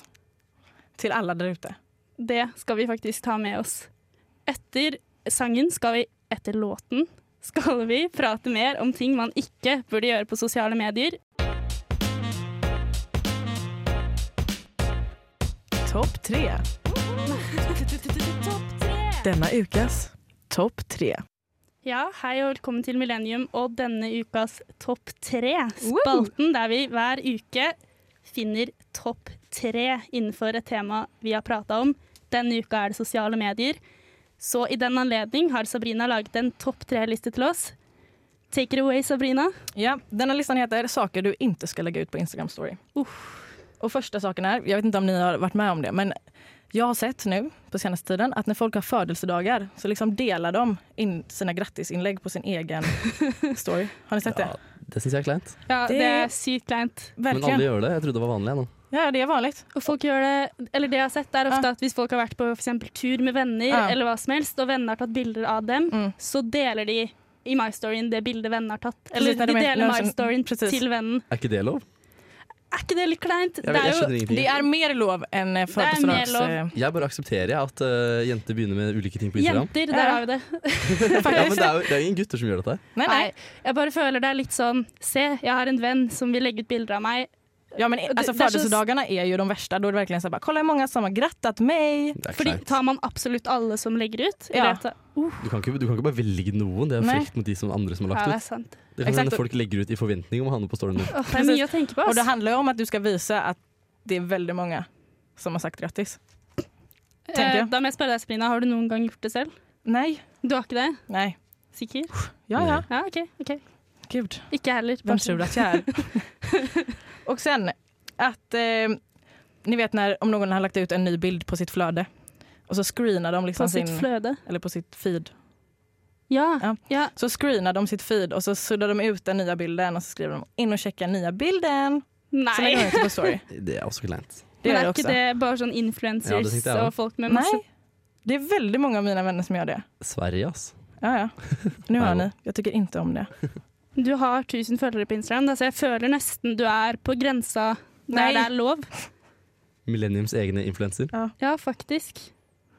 Speaker 3: til alle der ute.
Speaker 2: det skal vi faktisk ta med oss. Etter sangen skal vi, etter låten, skal vi prate mer om ting man ikke burde gjøre på sosiale medier.
Speaker 3: Topp tre. Denne ukas topp tre.
Speaker 2: Ja, hei og velkommen til Millennium og denne ukas Topp tre. Spalten der vi hver uke finner topp tre innenfor et tema vi har prata om. Denne uka er det sosiale medier. Så i den anledning har Sabrina laget en topp tre-liste til oss. Take it away, Sabrina.
Speaker 3: Ja, Denne listan heter Saker du ikke skal legge ut på Instagram story. Og første saken er, jeg vet ikke om ni har vært med om det, men jeg har sett nå på seneste tiden at når folk har fødselsdager, så liksom deler de inn sine grattisinnlegg på sin egen story. Har ni sett det?
Speaker 4: Ja, det syns jeg er kleint.
Speaker 2: Ja,
Speaker 3: Det-
Speaker 2: det er sykt kleint.
Speaker 4: Men alle gjør det. Jeg trodde det var vanlig. nå.
Speaker 3: Ja, det er vanlig.
Speaker 2: Og folk gjør det, eller det jeg har sett er ofte at hvis folk har vært på for eksempel tur med venner,
Speaker 3: Ja.
Speaker 2: eller hva som helst, og vennene har tatt bilder av dem,
Speaker 3: Mm.
Speaker 2: så deler de i MyStoryen det bildet vennene har tatt. Eller de
Speaker 3: de
Speaker 2: deler
Speaker 3: my storyen
Speaker 2: MyStoryen til vennen.
Speaker 4: Er ikke det lov?
Speaker 2: Er ikke det litt kleint?
Speaker 4: Jeg skjønner ingenting.
Speaker 3: Det er mer lov enn eh,
Speaker 2: är mer
Speaker 3: födelsedags...
Speaker 2: lov.
Speaker 3: eh,
Speaker 4: Jeg bare aksepterer at uh, jenter begynner med ulike ting på Instagram.
Speaker 2: Jenter, der har vi det.
Speaker 4: Ja, men det er jo det er jo ingen gutter som gjør dette.
Speaker 2: Nei,
Speaker 3: Nei,
Speaker 2: jeg bare føler det er litt sånn Se, jeg har en venn som vil legge ut bilder av meg.
Speaker 3: Ja, men
Speaker 2: det-
Speaker 3: alltså,
Speaker 2: det är så-
Speaker 3: födelsedagarna är ju de värsta. Då är det verkligen så här, bara, kolla hur många som har grattat mig.
Speaker 4: Det er
Speaker 2: Fordi
Speaker 4: kleint.
Speaker 2: tar man absolutt alle som legger ut?
Speaker 3: Ja.
Speaker 2: Eller at-
Speaker 4: Du kan, ikke, du kan ikke bare velge noen. Det er en
Speaker 3: Nei.
Speaker 4: frekt mot de som andre som har
Speaker 2: Ja,
Speaker 4: lagt
Speaker 2: det er
Speaker 4: ut.
Speaker 2: sant.
Speaker 4: Det kan
Speaker 3: Exakt.
Speaker 4: hende folk legger ut i forventning om å ha noe på storyen din.
Speaker 2: Åh, det er mye å tenke på.
Speaker 3: Och det
Speaker 2: ass.
Speaker 3: handlar ju om att du ska visa att det är väldigt många som har sagt grattis. tenker
Speaker 2: Eh,
Speaker 3: jeg.
Speaker 2: Da må jeg spørre deg, Sabrina, har du noen gang gjort det selv?
Speaker 3: Nej,
Speaker 2: Du har ikke det?
Speaker 3: nej.
Speaker 2: Sikker?
Speaker 3: Ja, ja.
Speaker 2: Ja, OK. ok.
Speaker 3: Gud,
Speaker 2: Ikke heller.
Speaker 3: vem tror du att jag är? och sen att eh, ni vet när om någon har lagt ut en ny bild på sitt flöde och så screenar de liksom
Speaker 2: På sitt flöde?
Speaker 3: eller på sitt feed.
Speaker 2: Ja.
Speaker 3: Ja.
Speaker 2: ja.
Speaker 3: Så screenar de sitt feed och så suddar de ut den nya bilden och så skriver de in och checka nya bilden. Så lägger de
Speaker 2: Nei.
Speaker 3: ut på story.
Speaker 4: Det er også kleint.
Speaker 3: Det
Speaker 2: Men
Speaker 3: gör
Speaker 2: er
Speaker 3: det
Speaker 2: ikke
Speaker 3: också.
Speaker 2: det bare sånn influencers
Speaker 4: ja,
Speaker 2: og folk med masse
Speaker 3: Nej, det är väldigt många av mina vänner som gör det.
Speaker 4: Sverige, ass.
Speaker 3: Ja, ja. Nu hör ni. Jag tycker inte om det.
Speaker 2: Du har 1000 følgere på Instagram, så jeg føler nesten du er på grensa der
Speaker 3: Nei.
Speaker 2: det er lov.
Speaker 4: Millenniums egne influenser.
Speaker 2: Ja, faktisk.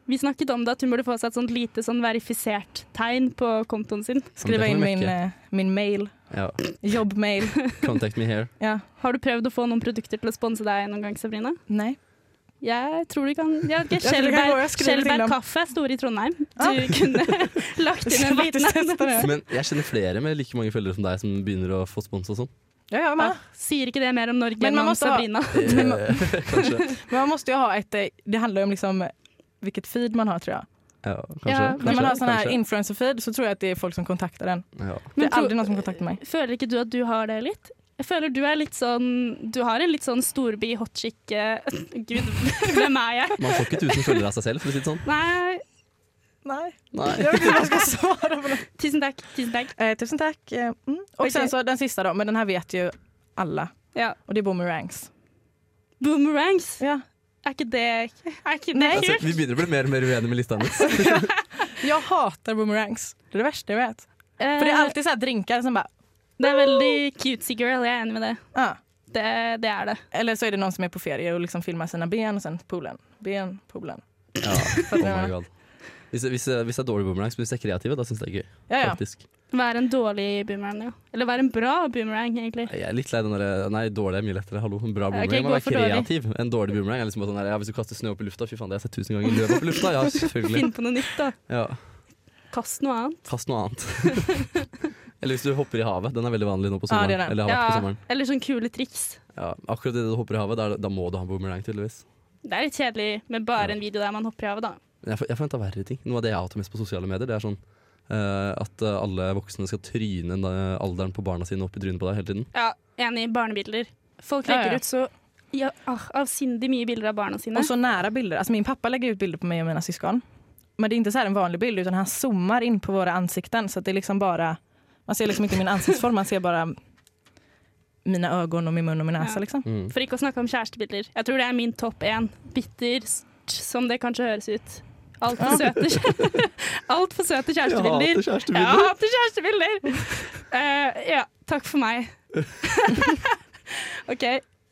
Speaker 2: Vi snakket om det at hun burde få seg et sånt lite sånn verifisert tegn på kontoen sin.
Speaker 3: Skrive
Speaker 4: inn
Speaker 3: min, eh, min mail,
Speaker 4: Ja.
Speaker 3: jobbmail.
Speaker 4: Contact me here.
Speaker 3: Ja.
Speaker 2: Har du prøvd å få noen produkter til å sponse deg noen gang, Sabrina?
Speaker 3: Nej.
Speaker 2: Jeg tror du kan ja, okay,
Speaker 3: dem.
Speaker 2: kaffe er store i Trondheim.
Speaker 3: Ja.
Speaker 2: Du kunne lagt inn en liten
Speaker 3: teste.
Speaker 4: Men jeg kjenner flere med like mange følgere som deg som begynner å få spons og sånn.
Speaker 3: Ja, jag
Speaker 2: Ah. Sier ikke det mer om Norge enn om
Speaker 3: måste ha-
Speaker 2: Sabrina?
Speaker 4: Eh.
Speaker 3: Men man måste jo ha ett, eh, det handler jo om liksom hvilket feed man har tror jeg.
Speaker 4: Ja, kanskje.
Speaker 2: Ja,
Speaker 4: kanskje,
Speaker 3: När man har sånn
Speaker 4: her
Speaker 3: influencer-feed så tror jeg at det er folk som kontakter den.
Speaker 4: ja.
Speaker 3: Det
Speaker 2: er
Speaker 3: aldri noen som kontakter meg.
Speaker 2: Føler ikke du at du har det litt? Jeg føler du er litt sånn Du har en litt sånn storby hotchick eh, Gud, hvem er jeg?
Speaker 4: Man får ikke tusen følgere av seg selv, for å si det sånn.
Speaker 2: Nei,
Speaker 3: Nei.
Speaker 4: Nei.
Speaker 3: Jeg vet ikke hva jeg skal svare på det.
Speaker 2: tusen takk. Tusen takk.
Speaker 3: Eh, tusen takk. Eh, Mm. Og
Speaker 2: okay.
Speaker 3: sen så den siste, da. men den her vet jo alle.
Speaker 2: Ja.
Speaker 3: Og det er boomerangs.
Speaker 2: Boomerangs.
Speaker 3: Ja.
Speaker 2: Er ikke det Er ikke det
Speaker 3: Nei.
Speaker 4: Altså, vi begynner å bli mer og mer uenige med lista hennes.
Speaker 3: jeg hater boomerangs. Det er det verste jeg vet. For det er alltid så drinker drinkar som bara,
Speaker 2: det er veldig cutesy girl, jeg er enig med det.
Speaker 3: ah.
Speaker 2: Det, det er det.
Speaker 3: Eller så er det noen som er på ferie og liksom filmer sine ben og sen poolen. Ben, poolen.
Speaker 4: Ja, oh my god. Hvis, hvis, hvis det er dårlig boomerang, så hvis det er kreative, da syns jeg det er gøy.
Speaker 3: Ja, ja.
Speaker 4: Faktisk.
Speaker 2: Være en dårlig boomerang, ja. Eller være en bra boomerang, egentlig.
Speaker 4: Jeg er litt lei den derre Nei, dårlig er mye lettere. Hallo. En bra boomerang
Speaker 2: Okay,
Speaker 4: må være
Speaker 2: kreativ. dårlig.
Speaker 4: kreativ. En dårlig boomerang er liksom bare sånn der, ja, Hvis du kaster snø opp i lufta, fy faen, det har jeg sett tusen ganger. Løp opp i lufta, ja, selvfølgelig.
Speaker 2: Finn på noe nytt, da.
Speaker 4: Ja,
Speaker 2: Kast noe annet.
Speaker 4: Kast noe annet. Eller hvis du hopper i havet. Den er veldig vanlig nå på
Speaker 3: Ja,
Speaker 4: sommeren.
Speaker 3: det er.
Speaker 4: Eller ja, på sommeren.
Speaker 2: eller sånn kule triks.
Speaker 4: Ja, akkurat idet du hopper i havet, da, da må du ha boomerang, tydeligvis.
Speaker 2: Det er litt kjedelig med bare
Speaker 4: Ja.
Speaker 2: en video der man hopper i havet, da.
Speaker 4: Jeg, jeg forventer verre ting. Noe av det jeg hater mest på sosiale medier, det er sånn Uh, at eh, alle voksne skal tryne eh, alderen på barna sine opp i trynet på deg hele tiden.
Speaker 2: Ja, enig. Barnebilder. Folk legger
Speaker 3: ja.
Speaker 2: ut så ja, ah, avsindig mye bilder av barna sine.
Speaker 3: Og så nære bilder. Altså, min pappa legger ut bilder på meg og mine søsken. Men det er ikke så en vanlig bilde, utan han zoomer inn på våre ansikten så det er liksom bara man ser liksom ikke min ansiktsform, man ser bare mine øyne og min munn og min nese.
Speaker 2: Ja.
Speaker 3: liksom.
Speaker 4: Mm.
Speaker 2: For ikke å snakke om kjærestebilder. Jeg tror det er min topp én. Bitter som det kanskje høres ut. Altfor søte, alt for søte kjærestebilder.
Speaker 4: Jeg hater kjærestebilder.
Speaker 2: Ja, jeg hater kjærestebilder! Uh, ja, takk for meg. OK.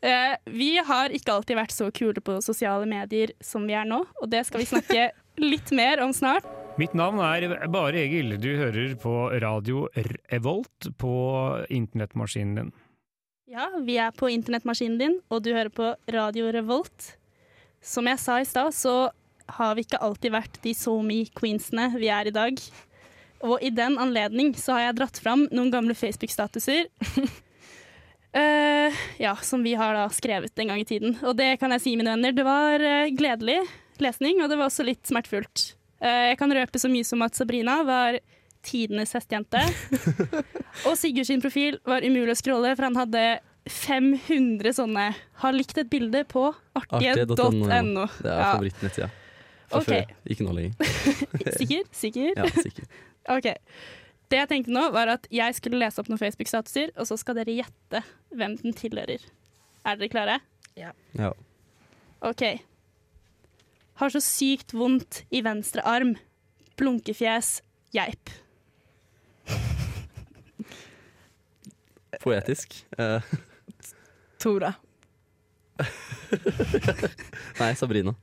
Speaker 2: Uh, vi har ikke alltid vært så kule på sosiale medier som vi er nå, og det skal vi snakke litt mer om snart.
Speaker 10: Mitt navn er Bare Egil. Du hører på radio Revolt på internettmaskinen din.
Speaker 2: Ja, vi er på internettmaskinen din, og du hører på Radio Revolt. Som jeg sa i stad, så har vi ikke alltid vært de SoMe-queensene vi er i dag. Og i den anledning så har jeg dratt fram noen gamle Facebook-statuser. uh, ja, som vi har da skrevet en gang i tiden. Og det kan jeg si, mine venner, det var eh, gledelig lesning, og det var også litt smertefullt. Eh, jeg kan røpe så mye som at Sabrina var tidenes hestejente. og Sigurd sin profil var umulig å scrolle, for han hadde 500 sånne 'har likt et bilde på artige.no'.
Speaker 4: Det er
Speaker 2: Ja.
Speaker 4: favorittnettsida. Fra
Speaker 2: Ok.
Speaker 4: før. Ikke nå lenger.
Speaker 2: Sikker? Sikker?
Speaker 4: Ja, sikker.
Speaker 2: OK. Det jeg tenkte nå, var at jeg skulle lese opp noen Facebook-statuser, og så skal dere gjette hvem den tilhører. Er dere klare?
Speaker 4: Ja.
Speaker 2: OK. Har så sykt vondt i venstre arm. Blunkefjes. Geip.
Speaker 4: Poetisk. Uh.
Speaker 3: Tora.
Speaker 4: nei, Sabrina.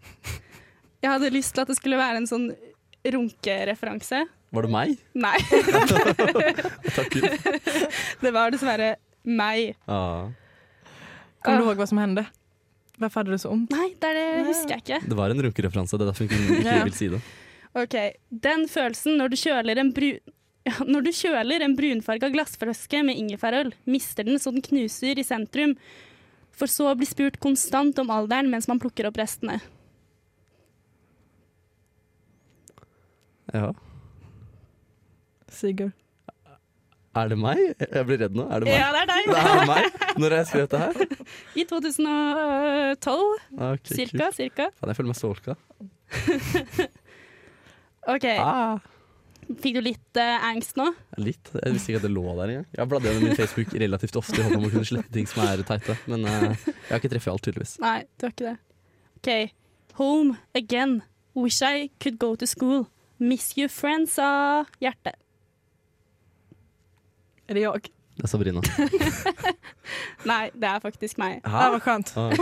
Speaker 2: Jeg hadde lyst til at det skulle være en sånn runkereferanse.
Speaker 4: Var det meg?
Speaker 2: Nei.
Speaker 4: Takk Gud.
Speaker 2: det var dessverre meg.
Speaker 4: Ah,
Speaker 3: Kommer du ihåg hva som hände? Varför hade du så om?
Speaker 2: Nei, det er det husker jeg ikke.
Speaker 4: det var en runkereferanse. Det er derfor hun ikke vil si det.
Speaker 2: Ok, Den følelsen når du kjøler en bru... Ja, når du kjøler en brunfarga glassflaske med ingefærøl, mister den så den knuser i sentrum, for så å bli spurt konstant om alderen mens man plukker opp restene.
Speaker 4: Ja.
Speaker 3: Sigurd.
Speaker 4: Er det meg? Jeg blir redd nå. Er det meg?
Speaker 2: Ja, det er deg!
Speaker 4: Det er meg? Når har jeg skrevet det her?
Speaker 2: I 2012,
Speaker 4: Okay,
Speaker 2: cirka.
Speaker 4: Cool.
Speaker 2: cirka.
Speaker 4: Fan, jeg føler meg solka.
Speaker 2: OK,
Speaker 4: Ah.
Speaker 2: fikk du litt uh, angst nå?
Speaker 4: Litt. Jeg visste ikke at det lå der engang. Jeg har bladd gjennom min Facebook relativt ofte i håp om å kunne slette ting som er teite, men uh, jeg har ikke treffet alt, tydeligvis.
Speaker 2: Nei, du har ikke det. OK. Home again. Wish I could go to school. Miss you friends sa hjerte.
Speaker 3: Är det jeg?
Speaker 4: Det er Sabrina.
Speaker 2: Nei, det er faktisk meg.
Speaker 3: Det var skönt.
Speaker 4: Ah.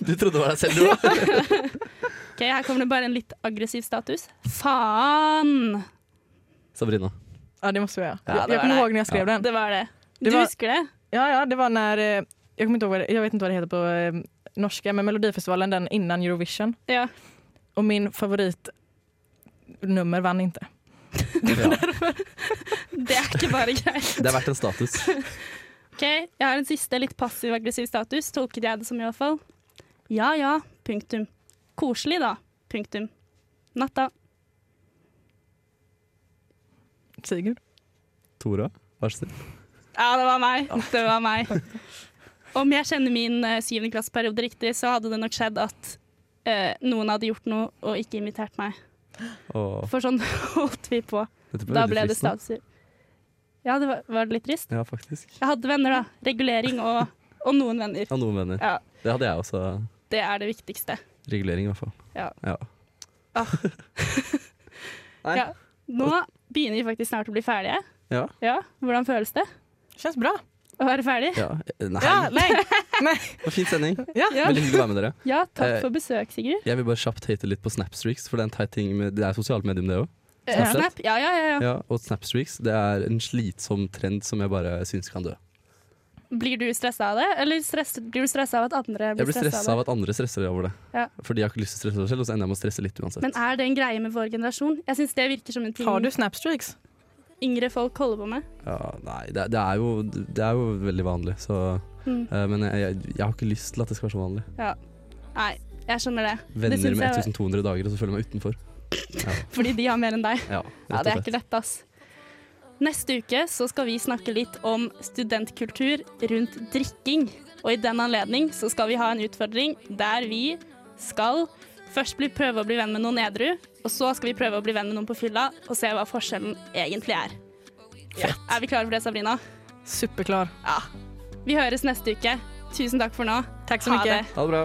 Speaker 4: Du trodde det var deg selv, du òg?
Speaker 2: Ok, Her kommer det bare en litt aggressiv status. Faen!
Speaker 4: Sabrina.
Speaker 3: Ja, det må jeg gjøre.
Speaker 2: Ja,
Speaker 3: jag
Speaker 2: det
Speaker 3: jag kommer
Speaker 2: det.
Speaker 3: ihåg når jeg skrev
Speaker 4: Ja.
Speaker 3: den.
Speaker 2: Det var det.
Speaker 3: Det
Speaker 2: Du
Speaker 3: var-
Speaker 2: husker det?
Speaker 3: Ja, ja, det var når Jeg, jag, kommer inte ihåg vad vet ikke hva det heter på norsk, men Melodifestivalen den innan Eurovision.
Speaker 2: Ja.
Speaker 3: Og min favoritnummer vann var
Speaker 4: Ja.
Speaker 2: Det ikke bare greit.
Speaker 4: Det er verdt en status.
Speaker 2: Ok, Jeg har en siste litt passiv-aggressiv status, tolket jeg det som i hvert fall. Ja ja, punktum. Koselig da, punktum. Natta.
Speaker 3: Sigurd.
Speaker 4: Tora, vær så snill.
Speaker 2: Ja, det var meg. Det var meg. Om jeg kjenner min uh, syvende klasseperiode riktig, så hadde det nok skjedd at uh, noen hadde gjort noe og ikke invitert meg.
Speaker 4: Åh,
Speaker 2: For sånn holdt vi på.
Speaker 4: ble
Speaker 2: Da ble det statuser. Ja, det var, var det litt trist?
Speaker 4: Ja, faktisk.
Speaker 2: Jeg hadde venner, da. Regulering og, og noen venner.
Speaker 4: Og noen venner.
Speaker 2: Ja.
Speaker 4: Det hadde jeg også.
Speaker 2: Det er det viktigste.
Speaker 4: Regulering, i hvert fall.
Speaker 2: Ja.
Speaker 4: Ja.
Speaker 2: Ah.
Speaker 4: Nei.
Speaker 2: Ja. Nå begynner vi faktisk snart å bli ferdige.
Speaker 4: Ja. ja.
Speaker 2: Hvordan føles det
Speaker 3: Känns bra.
Speaker 2: å være ferdig?
Speaker 4: Ja. Nei,
Speaker 3: Ja, nei.
Speaker 4: det var fin sending.
Speaker 3: Ja.
Speaker 2: Ja.
Speaker 4: Veldig hyggelig å være med dere.
Speaker 2: Ja, takk
Speaker 4: Eh,
Speaker 2: for besøk, Sigurd.
Speaker 4: Jeg vil bare kjapt hate litt på Snapstreaks, for det er en teit ting med Det er sosialt medium, det òg.
Speaker 2: Eh,
Speaker 4: Snapchat?
Speaker 2: Snap? Ja, ja, ja, ja.
Speaker 4: Ja, og Snapstreaks det er en slitsom trend som jeg bare syns kan dø.
Speaker 2: Blir du stressa av det, eller stress, blir du stressa av at andre
Speaker 4: Jeg
Speaker 2: blir
Speaker 4: blir
Speaker 2: stressa av
Speaker 4: av at andre stresser over det.
Speaker 2: Ja.
Speaker 4: Fordi jeg har ikke lyst til å stresse meg selv, og så ender jeg med å stresse litt uansett.
Speaker 2: Men er det en greie med vår generasjon? Jeg synes det virker som en ting
Speaker 3: Har du Snapstreaks?
Speaker 2: yngre folk holder på med.
Speaker 4: Ja, nei, det, det, er jo, det er jo veldig vanlig, så
Speaker 2: Mm.
Speaker 4: uh, Men jeg, jeg, jeg har ikke lyst til at det skal være så vanlig.
Speaker 2: Nei, jeg skjønner det. det
Speaker 4: Venner
Speaker 2: det
Speaker 4: med
Speaker 2: jeg,
Speaker 4: 1200 dager, og så føler jeg meg utenfor.
Speaker 2: Fordi de har mer enn deg.
Speaker 4: Ja,
Speaker 2: Ja, det er ikke lett, ass. Neste uke så skal vi snakke litt om studentkultur rundt drikking. Og i den anledning så skal vi ha en utfordring der vi skal først bli, prøve å bli venn med noen edru, og så skal vi prøve å bli venn med noen på fylla og se hva forskjellen egentlig er. Er vi klare for det, Sabrina?
Speaker 3: Superklar.
Speaker 2: Ja. Vi høres neste uke. Tusen takk for nå.
Speaker 3: Takk så
Speaker 2: det.
Speaker 4: Ha det bra.